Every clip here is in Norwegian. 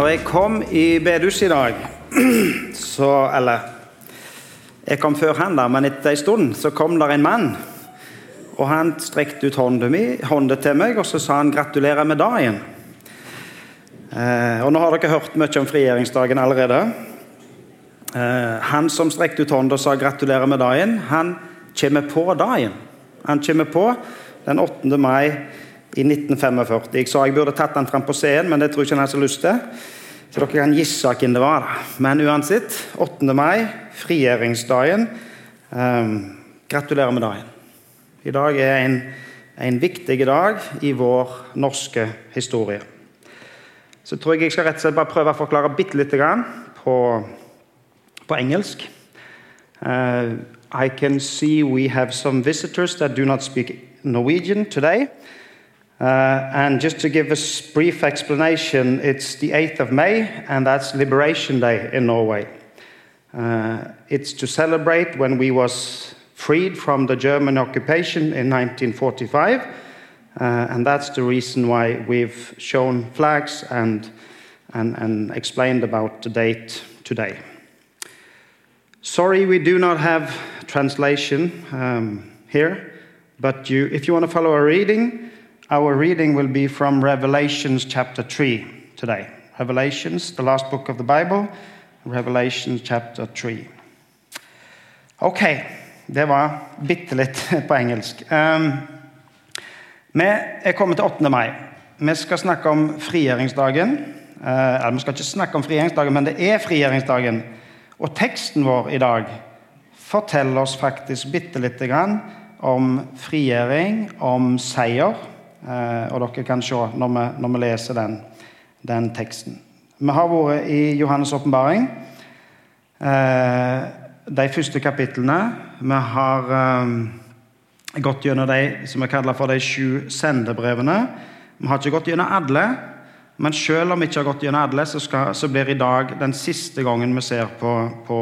Når jeg kom i bedehuset i dag, så Eller jeg kom før han, da, men etter en stund så kom der en mann. Og han strekte ut hånda til meg og så sa han 'gratulerer med dagen'. Eh, og Nå har dere hørt mye om frigjøringsdagen allerede. Eh, han som strekte ut hånda og sa 'gratulerer med dagen', han kommer på dagen. Han kommer på den 8. mai i 1945. Jeg sa jeg burde tatt den fram på scenen, men det tror jeg ikke han har så lyst til. Så dere kan gisse hvem det var. Men uansett, 8. mai, frigjøringsdagen. Um, gratulerer med dagen. I dag er en, en viktig dag i vår norske historie. Så tror jeg jeg skal rett og slett bare prøve å forklare bitte lite grann på, på engelsk. Uh, I can see we have some visitors that do not speak Norwegian today. Uh, and just to give a brief explanation, it's the 8th of May, and that's Liberation Day in Norway. Uh, it's to celebrate when we was freed from the German occupation in 1945, uh, and that's the reason why we've shown flags and, and, and explained about the date today. Sorry, we do not have translation um, here, but you, if you want to follow our reading, our reading will be from Revelations chapter 3 today. Revelations, the last book of the Bible, Revelation chapter 3. Ok, det var bitte litt på engelsk. Um, vi er kommet til 8. mai. Vi skal snakke om frigjøringsdagen. Uh, eller, vi skal ikke snakke om frigjøringsdagen, men det er frigjøringsdagen. Og teksten vår i dag forteller oss faktisk bitte lite grann om frigjøring, om seier. Uh, og dere kan se når vi, når vi leser den, den, teksten. Vi har vært i Johannes' åpenbaring. Uh, de første kapitlene. Vi har um, gått gjennom de som vi kaller for de sju sendebrevene. Vi har ikke gått gjennom alle, men selv om vi ikke har gått gjennom alle, så, skal, så blir i dag den siste gangen vi ser på, på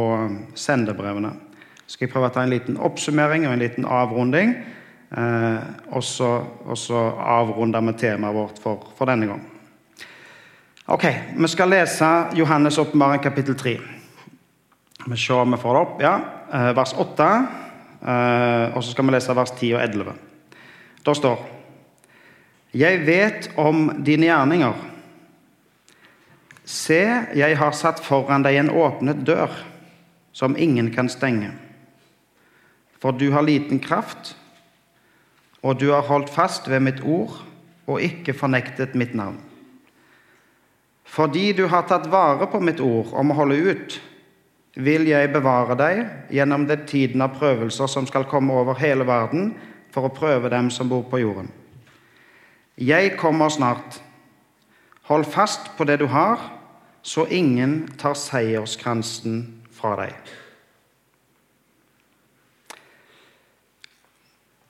sendebrevene. Så skal jeg prøve å ta en liten oppsummering og en liten avrunding. Eh, og så, avrunder vi temaet vårt for, for, denne gang. Ok, Vi skal lese Johannes' åpenbaring kapittel 3. Vi ser om vi får det opp. ja, eh, Vers 8. Eh, og så skal vi lese vers 10 og 11. Da står Jeg vet om dine gjerninger. Se, jeg har satt foran deg en åpnet dør som ingen kan stenge. For du har liten kraft, og du har holdt fast ved mitt ord og ikke fornektet mitt navn. Fordi du har tatt vare på mitt ord om å holde ut, vil jeg bevare deg gjennom den tiden av prøvelser som skal komme over hele verden for å prøve dem som bor på jorden. Jeg kommer snart. Hold fast på det du har, så ingen tar seierskransen fra deg.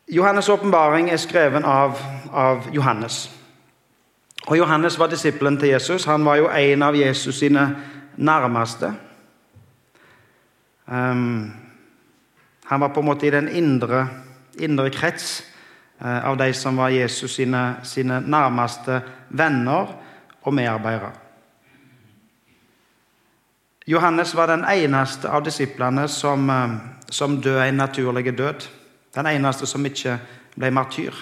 Johannes' åpenbaring er skrevet av, av, Johannes. Og Johannes var disippelen til Jesus. Han var jo en av Jesus sine nærmeste. Um, han var på en måte i den indre, indre krets uh, av de som var Jesus sine, sine nærmeste venner og medarbeidere. Johannes var den eneste av disiplene som, uh, som døde en naturlig død. Den eneste som ikke ble martyr.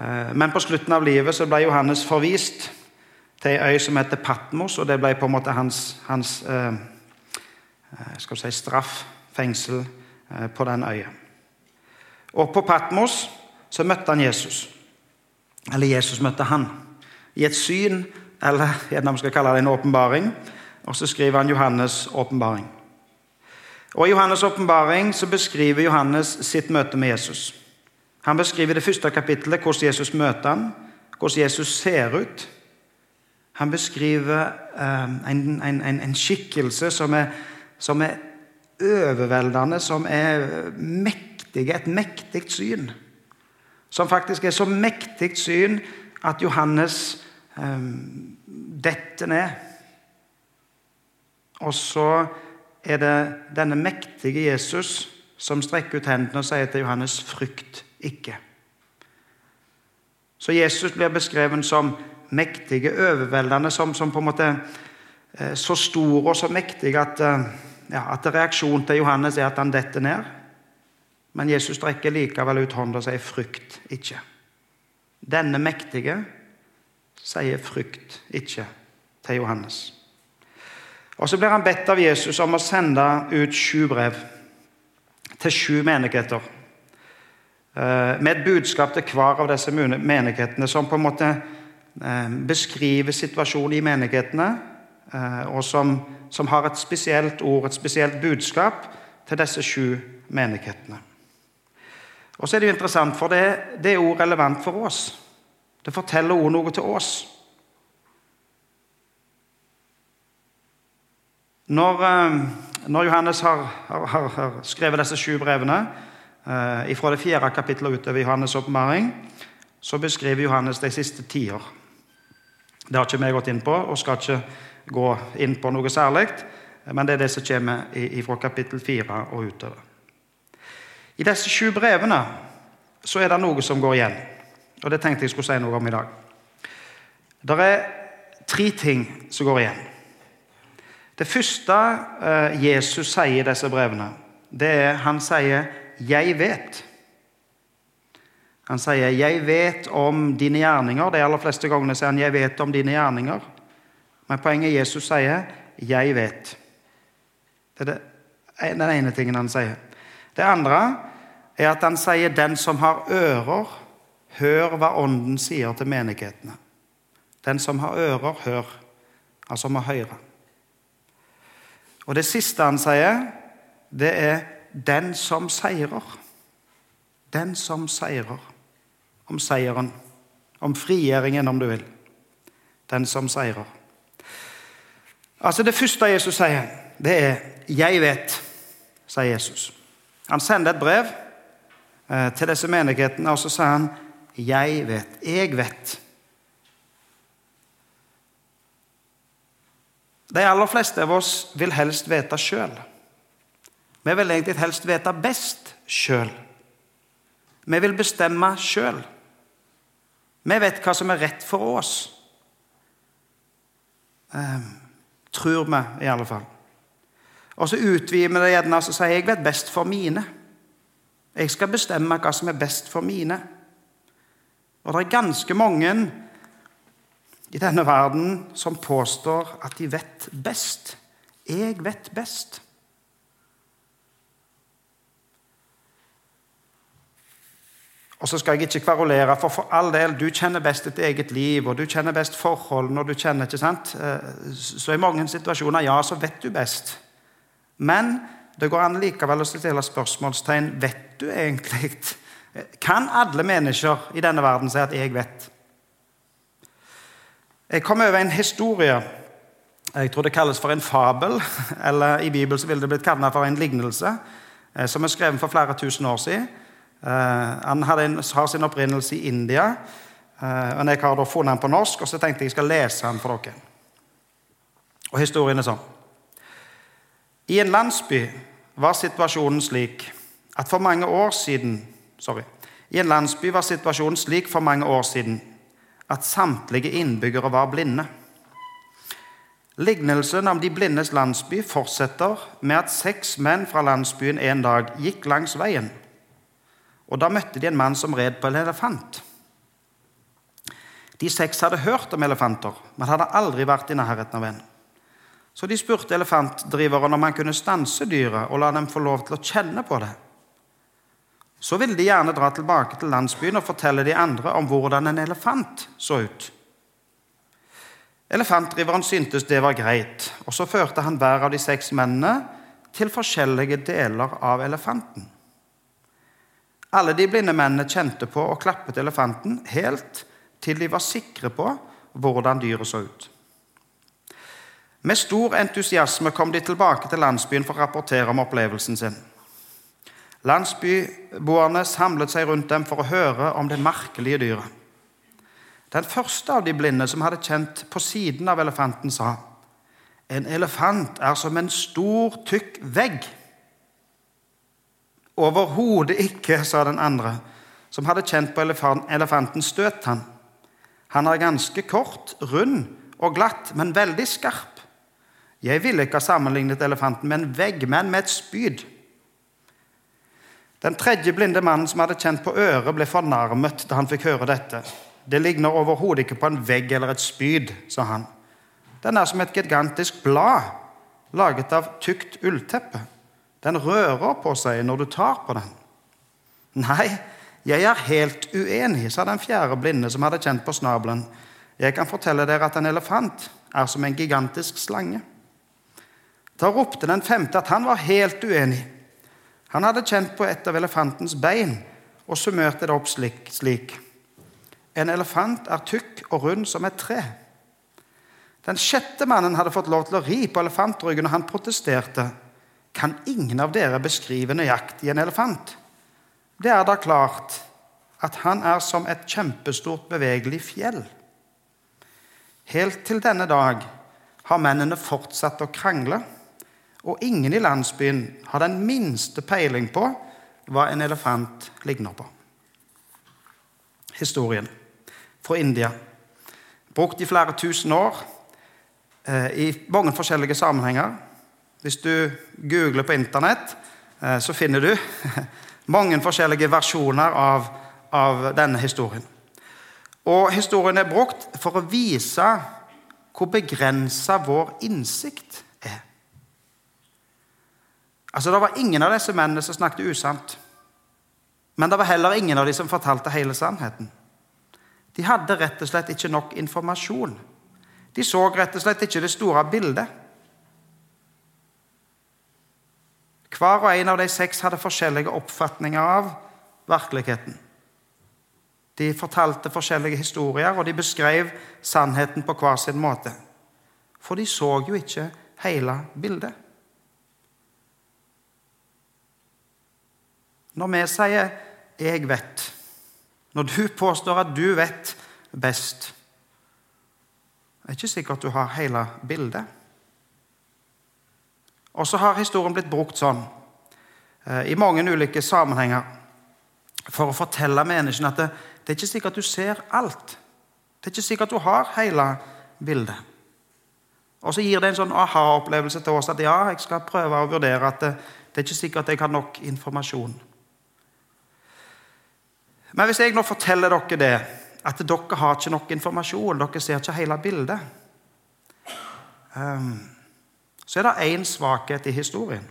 Eh, men på slutten av livet så ble Johannes forvist til ei øy som heter Patmos, og det ble på en måte hans, hans eh, eh skal si straff, fengsel, eh, på den øya. Og på Patmos så møtte han Jesus. Eller Jesus møtte han. I et syn, eller gjerne vi skal kalle det en åpenbaring. Og så skriver han Johannes' åpenbaring. Og I Johannes' åpenbaring beskriver Johannes sitt møte med Jesus. Han beskriver det første kapittelet, hvordan Jesus møter ham, hvordan Jesus ser ut. Han beskriver en, en, en, en, skikkelse som er, som er, overveldende, som er mektig, et mektig syn. Som faktisk er så mektig syn at Johannes um, detter ned. Og så er det denne mektige Jesus som strekker ut hendene og sier til Johannes 'frykt ikke'. Så Jesus blir beskrevet som mektige, overveldende, som, som på en måte eh, så stor og så mektig at, eh, ja, at reaksjonen til Johannes er at han detter ned. Men Jesus strekker likevel ut hånda og sier 'frykt ikke'. Denne mektige sier 'frykt ikke' til Johannes. Og Så blir han bedt av Jesus om å sende ut sju brev til sju menigheter. Eh, med et budskap til hver av disse menighetene som på en måte eh, beskriver situasjonen i menighetene, eh, og som, som har et spesielt ord, et spesielt budskap til disse sju menighetene. Og så er Det jo interessant, for det, det er også relevant for oss. Det forteller også noe til oss. Når, når Johannes har, har, har, skrevet disse sju brevene, Eh, fra det fjerde kapittelet utover Johannes' oppmaring så beskriver Johannes de siste tider. Det har ikke vi gått inn på, og skal ikke gå inn på noe særlig. Men det er det som kommer fra kapittel fire og utover. I disse sju brevene så er det noe som går igjen. Og det tenkte jeg skulle si noe om i dag. Det er tre ting som går igjen. Det første eh, Jesus sier i disse brevene, det er han sier 'jeg vet'. Han sier 'jeg vet om dine gjerninger'. De aller fleste gangene sier han 'jeg vet om dine gjerninger'. Men poenget Jesus sier 'jeg vet'. Det er den ene tingen han sier. Det andre er at han sier 'den som har ører, hør hva Ånden sier til menighetene'. Den som har ører, hør. Altså må høre. Og det siste han sier, det er den som seirer. Den som seirer. Om seieren. Om frigjøringen, om du vil. Den som seirer. Altså Det første Jesus sier, det er 'Jeg vet', sier Jesus. Han sender et brev eh, til disse menighetene, og så sier han 'Jeg vet'. Jeg vet. De aller fleste av oss vil helst vite sjøl. Vi vil egentlig helst vite best sjøl. Vi vil bestemme sjøl. Vi vet hva som er rett for oss. Eh, tror vi, i alle fall. Og så utvider vi det gjerne og sier jeg vet best for mine. Jeg skal bestemme hva som er best for mine. Og det er ganske mange i denne verden som påstår at de vet best. Jeg vet best. Og så skal jeg ikke kverulere, for for all del, du kjenner best ditt eget liv, og du kjenner best forholdene, og du kjenner, ikke sant? Eh, så i mange situasjoner, ja, så vet du best. Men det går an likevel å stille spørsmålstegn. Vet du egentlig Kan alle mennesker i denne verden si at 'jeg vet'? Jeg kom over en historie. Jeg tror det kalles for en fabel. Eller i Bibelen ville det blitt kalt for en lignelse. Eh, som er skrevet for flere tusen år siden Eh, han en, har sin opprinnelse i India. og men Jeg har da funnet den på norsk, og så tenkte jeg jeg skal lese den for dere. Og Historien er sånn. I en landsby var situasjonen slik at for mange år siden sorry, I en landsby var situasjonen slik for mange år siden at samtlige innbyggere var blinde. Lignelsen om de blindes landsby fortsetter med at seks menn fra landsbyen en dag gikk langs veien og Da møtte de en mann som red på en elefant. De seks hadde hørt om elefanter, men hadde aldri vært i nærheten av en. Så de spurte elefantdriveren om han kunne stanse dyret og la dem få lov til å kjenne på det. Så ville de gjerne dra tilbake til landsbyen og fortelle de andre om hvordan en elefant så ut. Elefantdriveren syntes det var greit, og så førte han hver av de seks mennene til forskjellige deler av elefanten. Alle de blinde mennene kjente på og klappet elefanten helt til de var sikre på hvordan dyret så ut. Med stor entusiasme kom de tilbake til landsbyen for å rapportere om opplevelsen sin. Landsbyboerne samlet seg rundt dem for å høre om det merkelige dyret. Den første av de blinde som hadde kjent på siden av elefanten, sa en elefant er som en stor, tykk vegg. Overhodet ikke, sa den andre, som hadde kjent på elefanten, støt han. Han er ganske kort, rund og glatt, men veldig skarp. Jeg ville ikke ha sammenlignet elefanten med en vegg, men med et spyd. Den tredje blinde mannen som hadde kjent på øret, ble fornærmet da han fikk høre dette. Det ligner overhodet ikke på en vegg eller et spyd, sa han. Den er som et gigantisk blad laget av tykt ullteppe. Den rører på seg når du tar på den. Nei, jeg er helt uenig, sa den fjerde blinde som hadde kjent på snabelen. Jeg kan fortelle dere at en elefant er som en gigantisk slange. Da ropte den femte at han var helt uenig. Han hadde kjent på et av elefantens bein og summerte det opp slik, slik. En elefant er tykk og rund som et tre. Den sjette mannen hadde fått lov til å ri på elefantryggen, og han protesterte. Kan ingen av dere beskrive nøyaktig en elefant? Det er da klart at han er som et kjempestort, bevegelig fjell. Helt til denne dag har mennene fortsatt å krangle og ingen i landsbyen har den minste peiling på hva en elefant ligner på. Historien fra India. Brukt i flere tusen år eh, i mange forskjellige sammenhenger. Hvis du googler på Internett, eh, så finner du mange forskjellige versjoner av, av denne historien. Og historien er brukt for å vise hvor begrensa vår innsikt Altså, Det var ingen av disse mennene som snakket usant. Men det var heller ingen av de som fortalte hele sannheten. De hadde rett og slett ikke nok informasjon. De så rett og slett ikke det store bildet. Hver og en av de seks hadde forskjellige oppfatninger av virkeligheten. De fortalte forskjellige historier, og de beskrev sannheten på hver sin måte. For de så jo ikke hele bildet. Når vi sier 'jeg vet', når du påstår at du vet best, det er ikke sikkert du har hele bildet. Og så har historien blitt brukt sånn eh, i mange ulike sammenhenger for å fortelle menneskene at det, det er ikke sikkert du ser alt. Det er ikke sikkert du har hele bildet. Og så gir det en sånn aha-opplevelse til oss at ja, jeg skal prøve å vurdere at det, det er ikke sikkert jeg har nok informasjon. Men hvis jeg nå forteller dere det, at dere har ikke nok informasjon, dere ser ikke hele bildet, um, så er det én svakhet i historien.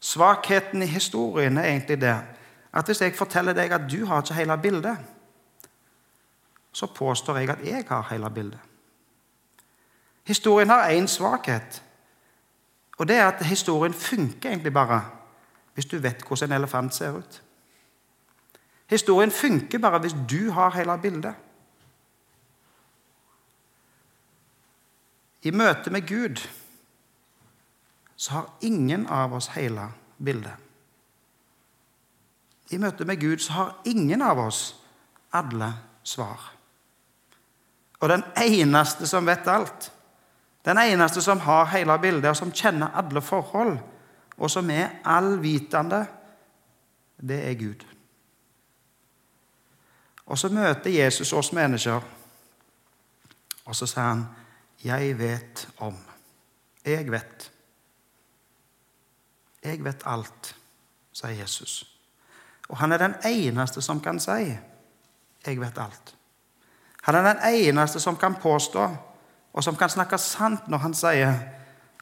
Svakheten i historien er egentlig det at hvis jeg forteller deg at du har ikke hele bildet, så påstår jeg at jeg har hele bildet. Historien har én svakhet, og det er at historien funker egentlig bare hvis du vet hvordan en elefant ser ut. Historien funker bare hvis du har hele bildet. I møte med Gud så har ingen av oss hele bildet. I møte med Gud så har ingen av oss alle svar. Og den eneste som vet alt, den eneste som har hele bildet, og som kjenner alle forhold, og som er allvitende, det er Gud. Og så møter Jesus oss mennesker, og så sier han, 'Jeg vet om'. Jeg vet. Jeg vet alt, sier Jesus. Og han er den eneste som kan si 'Jeg vet alt'. Han er den eneste som kan påstå, og som kan snakke sant når han sier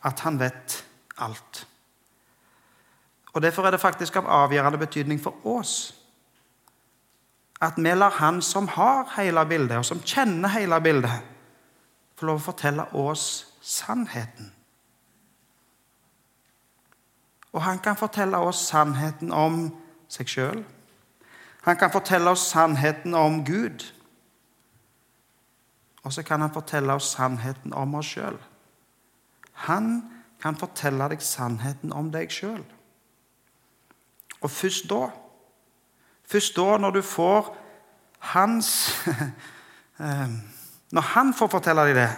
at han vet alt. Og Derfor er det faktisk av avgjørende betydning for oss at vi lar Han som har hele bildet, og som kjenner hele bildet, få lov å fortelle oss sannheten. Og han kan fortelle oss sannheten om seg sjøl. Han kan fortelle oss sannheten om Gud. Og så kan han fortelle oss sannheten om oss sjøl. Han kan fortelle deg sannheten om deg sjøl. Og først da Først da, når du får hans eh, Når han får fortelle deg det,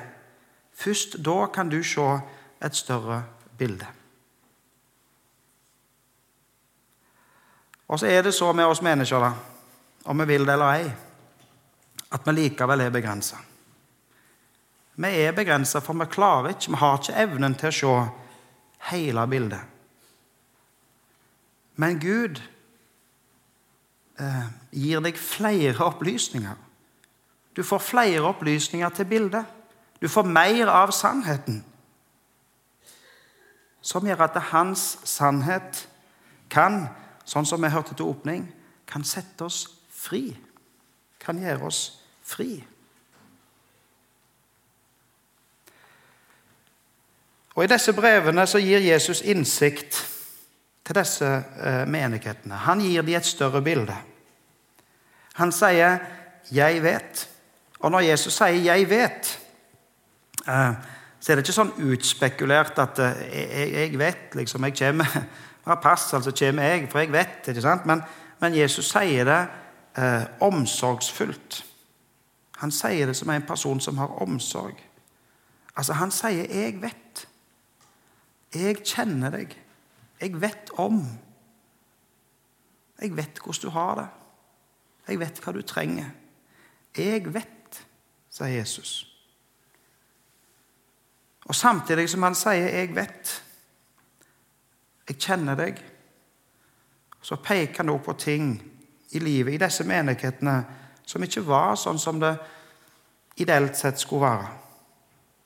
først da kan du se et større bilde. Og så er det så med oss mennesker, da, om vi vil det eller ei, at vi likevel er begrensa. Vi er begrensa, for vi klarer ikke, vi har ikke evnen til å se hele bildet. Men Gud gir deg flere opplysninger. Du får flere opplysninger til bildet. Du får mer av sannheten. Som gjør at hans sannhet kan, sånn som vi hørte til åpning, kan sette oss fri. Kan gjøre oss fri. Og I disse brevene så gir Jesus innsikt til disse eh, menighetene. Han gir dem et større bilde. Han sier 'jeg vet'. Og når Jesus sier 'jeg vet', eh, så er det ikke sånn utspekulert at eh, jeg, vet liksom, jeg kommer ja, Pass, altså kommer jeg, for jeg vet. ikke sant? Men, men Jesus sier det eh, omsorgsfullt. Han sier det som en person som har omsorg. Altså, Han sier 'jeg vet'. Jeg kjenner deg. Jeg vet om. Jeg vet hvordan du har det. Jeg vet hva du trenger. Jeg vet, sier Jesus. Og samtidig som han sier 'jeg vet', jeg kjenner deg, så peker han også på ting i livet i disse menighetene som ikke var sånn som det ideelt sett skulle være.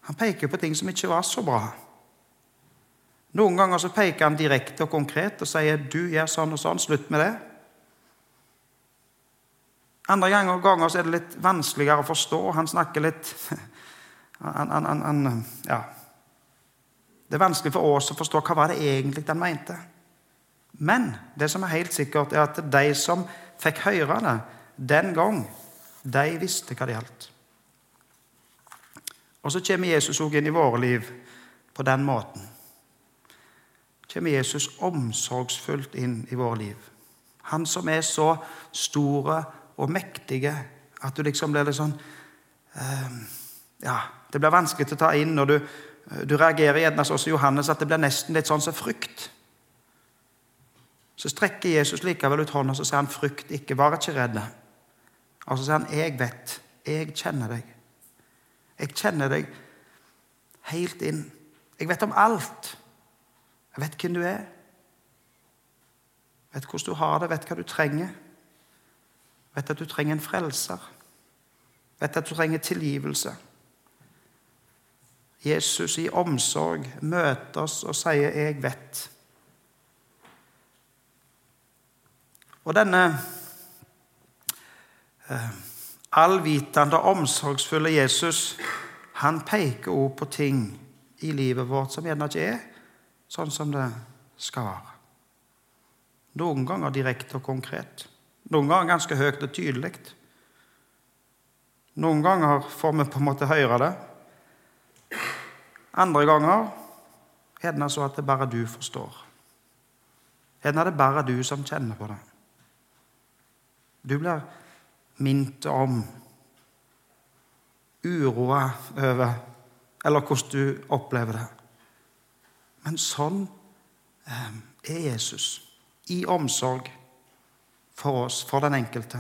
Han peker på ting som ikke var så bra. Noen ganger så peker han direkte og konkret og sier 'du gjør sånn og sånn', slutt med det. Andre ganger, ganger så er det litt vanskeligere å forstå. Han snakker litt han, han, han, ja. Det er vanskelig for oss å forstå hva var det egentlig han mente. Men det som er helt sikkert, er at de som fikk høre det den gang, de visste hva det gjaldt. Og så kommer Jesus også inn i våre liv på den måten. Kommer Jesus omsorgsfullt inn i våre liv. Han som er så store og mektige at du liksom blir litt sånn uh, Ja, det blir vanskelig til å ta inn når du, du reagerer gjerne sånn som Johannes, at det blir nesten litt sånn som frykt. Så strekker Jesus likevel ut hånda og sier han, 'Frykt ikke, vær ikke redd'. Og så sier han, 'Jeg vet. Jeg kjenner deg. Jeg kjenner deg helt inn. Jeg vet om alt. Jeg vet hvem du er. Jeg vet hvordan du har det, vet hva du trenger. Jeg vet at du trenger en frelser. Jeg vet at du trenger tilgivelse. Jesus i omsorg møter oss og sier 'Jeg vet'. Og denne eh, allvitende, omsorgsfulle Jesus han peker også på ting i livet vårt som gjerne ikke er sånn som det skal være. Noen ganger direkte og konkret. Noen ganger ganske høyt og tydelig. Noen ganger får vi på en måte høre det. Andre ganger er det så at det bare du forstår. Gjerne er det bare du som kjenner på det. Du blir minnet om, uroa over, eller hvordan du opplever det. Men sånn eh, er Jesus. I omsorg for oss, for den enkelte.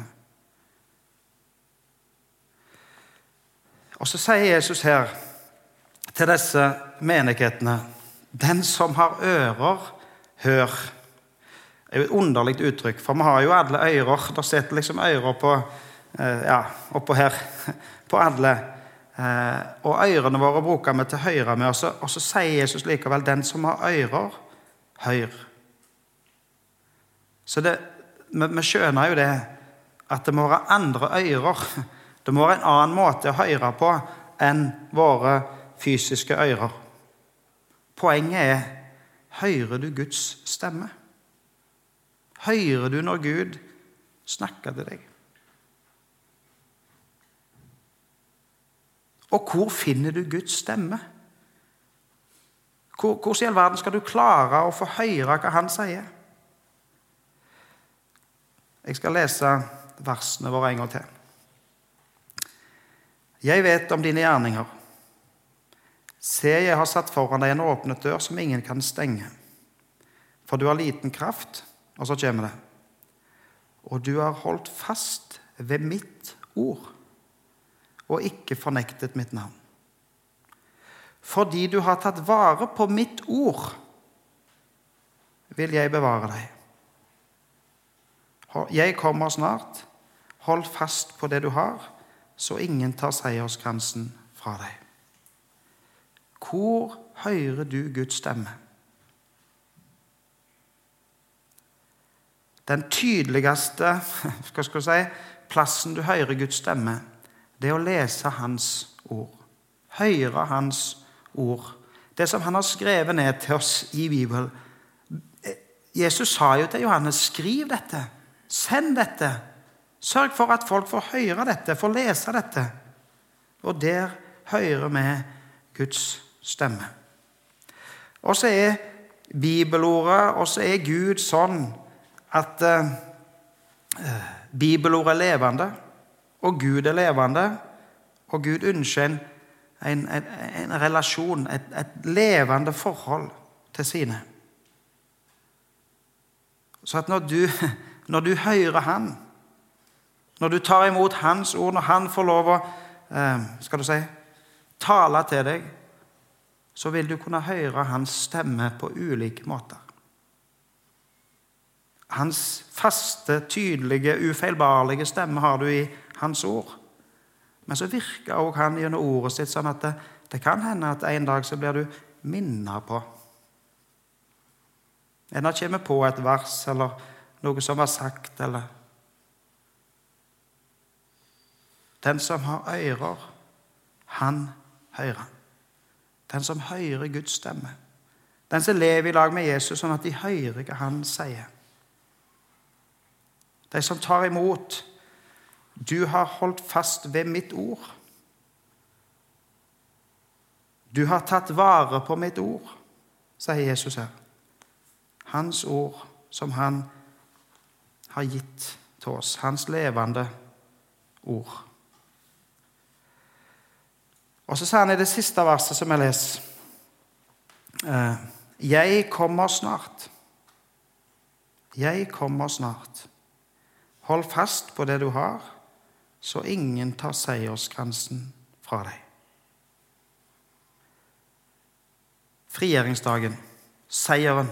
Og så sier Jesus her til disse menighetene Den som har ører, hør Det er jo et underlig uttrykk, for vi har jo alle ører. Det sitter liksom ører på eh, ja, oppå her på alle. Eh, og ørene våre bruker vi til høyre med. Og så, og så sier Jesus likevel 'den som har ører, hør'. Så det, vi, vi skjønner jo det at det må være andre ører. Det må være en annen måte å høre på enn våre fysiske ører. Poenget er hører du Guds stemme? hører du når Gud snakker til deg? Og hvor finner du Guds stemme? Hvordan i all verden skal du klare å få høre hva han sier? Jeg skal lese versene våre en gang til. Jeg vet om dine gjerninger. Se, jeg har satt foran deg en åpnet dør som ingen kan stenge. For du har liten kraft, og så kommer det Og du har holdt fast ved mitt ord og ikke fornektet mitt navn. Fordi du har tatt vare på mitt ord, vil jeg bevare deg. Jeg kommer snart. Hold fast på det du har, så ingen tar seierskransen fra deg. Hvor hører du Guds stemme? Den tydeligste hva skal jeg si, plassen du hører Guds stemme, det er å lese Hans ord. Høre Hans ord. Det som han har skrevet ned til oss i Bibelen. Jesus sa jo til Johannes skriv dette. Send dette. Sørg for at folk får høre dette, får lese dette. Og der hører vi Guds stemme. Og så er bibelordet, og så er Gud sånn at eh, bibelordet er levende, og Gud er levende, og Gud ønsker en, en, en, en relasjon, et, et, levende forhold til sine. Så at når du, når du hører Han, når du tar imot Hans ord, når Han får lov å uh, skal du si, tale til deg, så vil du kunne høre Hans stemme på ulike måter. Hans faste, tydelige, ufeilbarlige stemme har du i hans ord. Men så virker òg han gjennom ordet sitt sånn at det, det kan hende at en dag så blir du minnet på. En har kommet på et vers eller noe som var sagt, eller Den som har ører, han hører. Den som hører Guds stemme. Den som lever i lag med Jesus, sånn at de hører hva han sier. De som tar imot. Du har holdt fast ved mitt ord. Du har tatt vare på mitt ord, sier Jesus her. Hans ord som han har gitt til oss. Hans levende ord. Og så sier han i det siste verset som jeg leser eh, Jeg kommer snart. Jeg kommer snart. Hold fast på det du har, så ingen tar seierskransen fra deg. Frigjøringsdagen, seieren,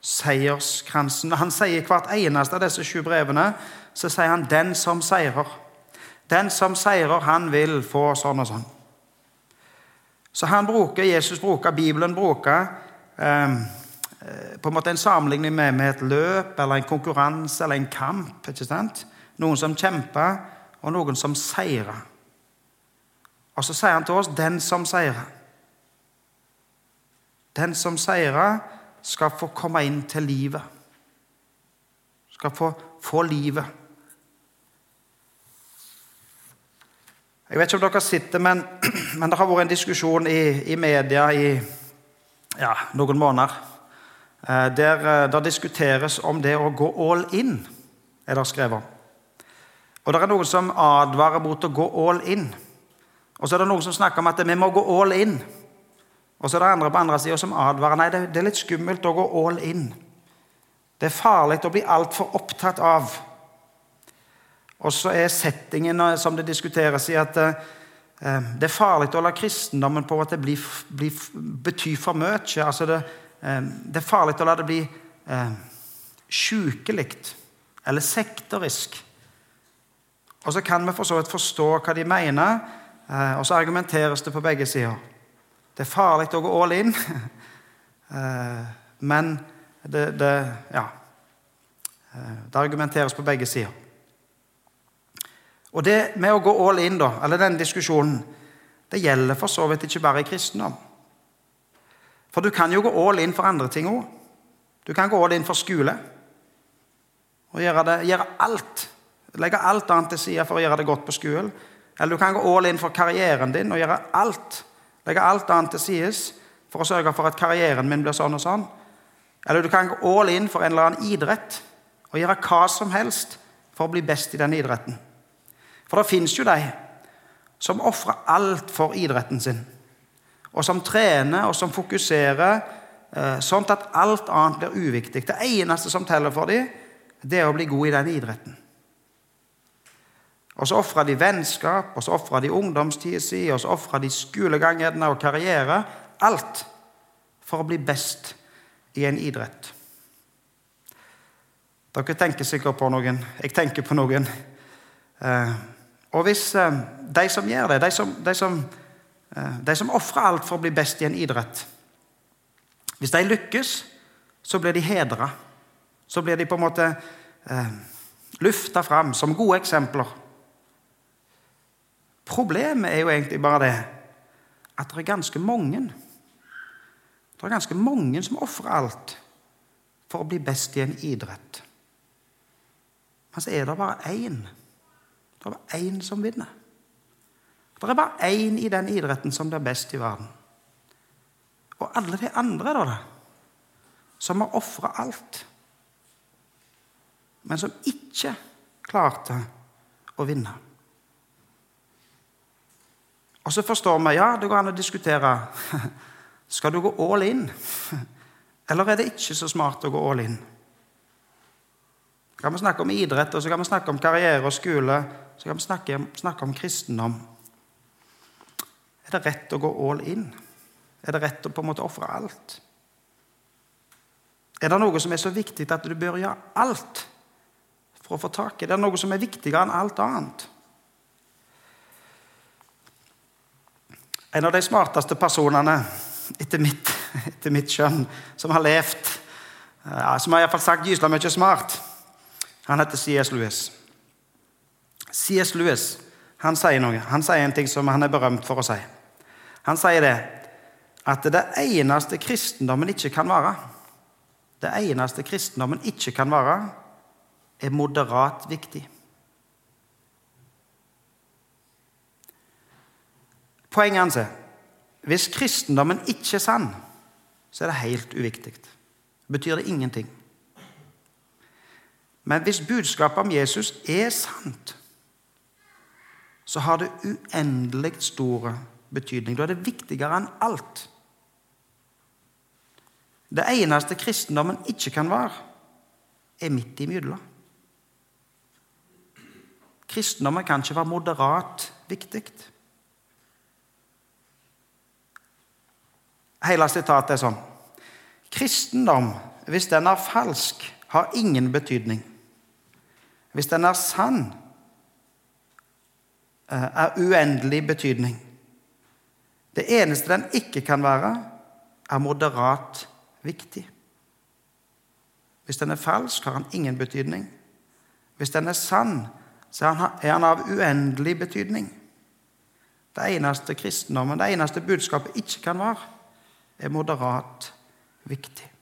seierskransen. Han sier hvert eneste av disse sju brevene så sier han 'den som seirer'. Den som seirer, han vil få sånn og sånn. Så han bruker, Jesus bruker, Bibelen bruker eh, Eh, på en måte en sammenligning med, med, et løp eller en konkurranse eller en kamp. ikke sant? Noen som kjemper, og noen som seirer. Og så sier han til oss 'den som seirer'. Den som seirer, skal få komme inn til livet. Skal få, få livet. Jeg vet ikke om dere sitter, men, men det har vært en diskusjon i, i media i ja, noen måneder Eh, der eh, det diskuteres om det å gå all in, er det skrevet om. Og det er noen som advarer mot å gå all in. Og så er det noen som snakker om at vi må gå all in. Og så er det andre på andre sida som advarer nei, det er litt skummelt å gå all in. Det er farlig å bli altfor opptatt av. Og så er settingen eh, som det diskuteres i, at det er farlig å la kristendommen på at det blir, blir, betyr for mye. Altså det, det er farlig å la det bli eh, sjukelig eller sektorisk. Og så kan vi for så vidt forstå hva de mener, eh, og så argumenteres det på begge sider. Det er farlig å gå all in, eh, men det, det, ja, det argumenteres på begge sider. Og det med å gå all in, da, eller den diskusjonen, det gjelder for så vidt ikke bare i kristendom. For du kan jo gå all in for andre ting òg. Du kan gå all in for skole. Og gjøre, det, gjøre alt. Legge alt annet til side for å gjøre det godt på skolen. Eller du kan gå all in for karrieren din og gjøre alt. Legge alt annet til side for å sørge for at karrieren min blir sånn og sånn. Eller du kan gå all in for en eller annen idrett og gjøre hva som helst for å bli best i den idretten. For det fins jo de som ofrer alt for idretten sin og som trener og som fokuserer, eh, sånn at alt annet blir uviktig. Det eneste som teller for dem, det er å bli god i den idretten. Og så ofra de vennskap, og så ofra de ungdomstida si, og så ofra de skolegangene og karriere. Alt for å bli best i en idrett. Dere tenker sikkert på noen. Jeg tenker på noen. Eh, og hvis eh, de som gjør det, de som, de som, eh, de som ofrer alt for å bli best i en idrett Hvis de lykkes, så blir de hedra. Så blir de på en måte eh, lufta fram som gode eksempler. Problemet er jo egentlig bare det at det er ganske mange Det er ganske mange som ofrer alt for å bli best i en idrett. Men så er det bare én. Det er bare én som vinner. Det er bare én i den idretten som blir best i verden. Og alle de andre, da, som har ofra alt, men som ikke klarte å vinne. Og så forstår vi ja, det går an å diskutere skal du gå all in, eller er det ikke så smart å gå all in. Så kan vi snakke om idrett, og så kan vi snakke om karriere og skole. Så kan vi snakke, snakke om kristendom. Er det rett å gå all in? Er det rett å på en måte ofre alt? Er det noe som er så viktig at du bør gjøre alt for å få tak i? Er det noe som er viktigere enn alt annet? En av de smarteste personene etter mitt, etter mitt skjønn som har levd, ja, som har iallfall sagt gysla mye smart, han heter C.S. Lewis. C.S. Lewis han sier noe. Han sier en ting som han er berømt for å si. Han sier det at det eneste kristendommen ikke kan være Det eneste kristendommen ikke kan være, er moderat viktig. Poenget hans er hvis kristendommen ikke er sann, så er det helt uviktig. Betyr det ingenting. Men hvis budskapet om Jesus er sant, så har det uendelig store betydning. Da er det viktigere enn alt. Det eneste kristendommen ikke kan være, er midt imellom. Kristendommen kan ikke være moderat viktig. Hele sitatet er sånn Kristendom, hvis den er falsk, har ingen betydning. Hvis den er sann, eh, er uendelig betydning. Det eneste den ikke kan være, er moderat viktig. Hvis den er falsk, har han ingen betydning. Hvis den er sann, så er han av uendelig betydning. Det eneste kristendommen, det eneste budskapet ikke kan være, er moderat viktig.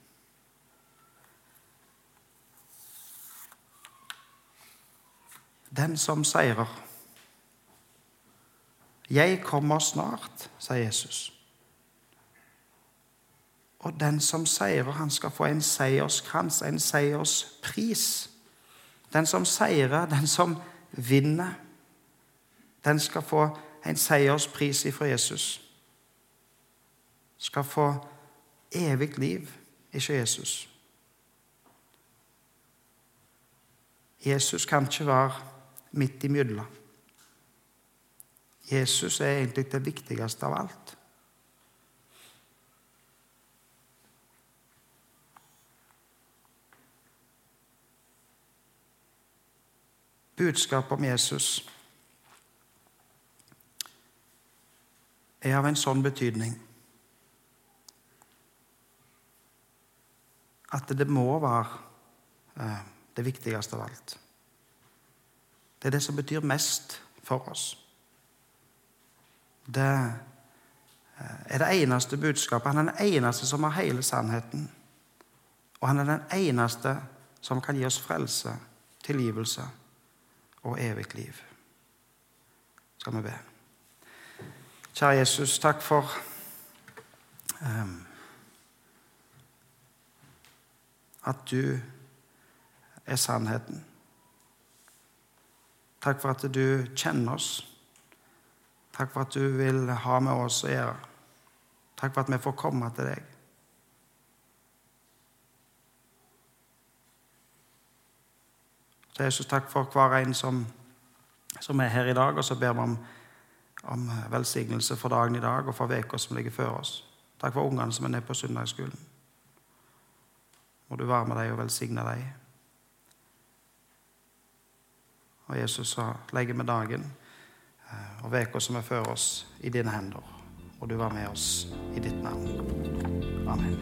Den som seirer. Jeg kommer snart, sier Jesus. Og den som seirer, han skal få en seierskrans, en seierspris. Den som seirer, den som vinner, den skal få en seierspris ifra Jesus. Skal få evig liv ikke Jesus. Jesus kan ikke være midt imellom. Jesus er egentlig det viktigste av alt. Budskapet om Jesus er av en sånn betydning at det må være eh, det viktigste av alt. Det er det som betyr mest for oss. Det eh, er det eneste budskapet. Han er den eneste som har hele sannheten. Og han er den eneste som kan gi oss frelse, tilgivelse og evig liv. Skal vi be. Kjære Jesus, takk for um, at du er sannheten. Takk for at du kjenner oss. Takk for at du vil ha med oss å gjøre. Takk for at vi får komme til deg. Så Jesus, takk for hver en som som er her i dag, og så ber vi om, om velsignelse for dagen i dag og for uka som ligger før oss. Takk for ungene som er nede på søndagsskolen. Må du være med dem og velsigne dem. Og Jesus sa, legger vi dagen eh, og uka som er før oss, i dine hender. Og du var med oss i ditt navn. Amen.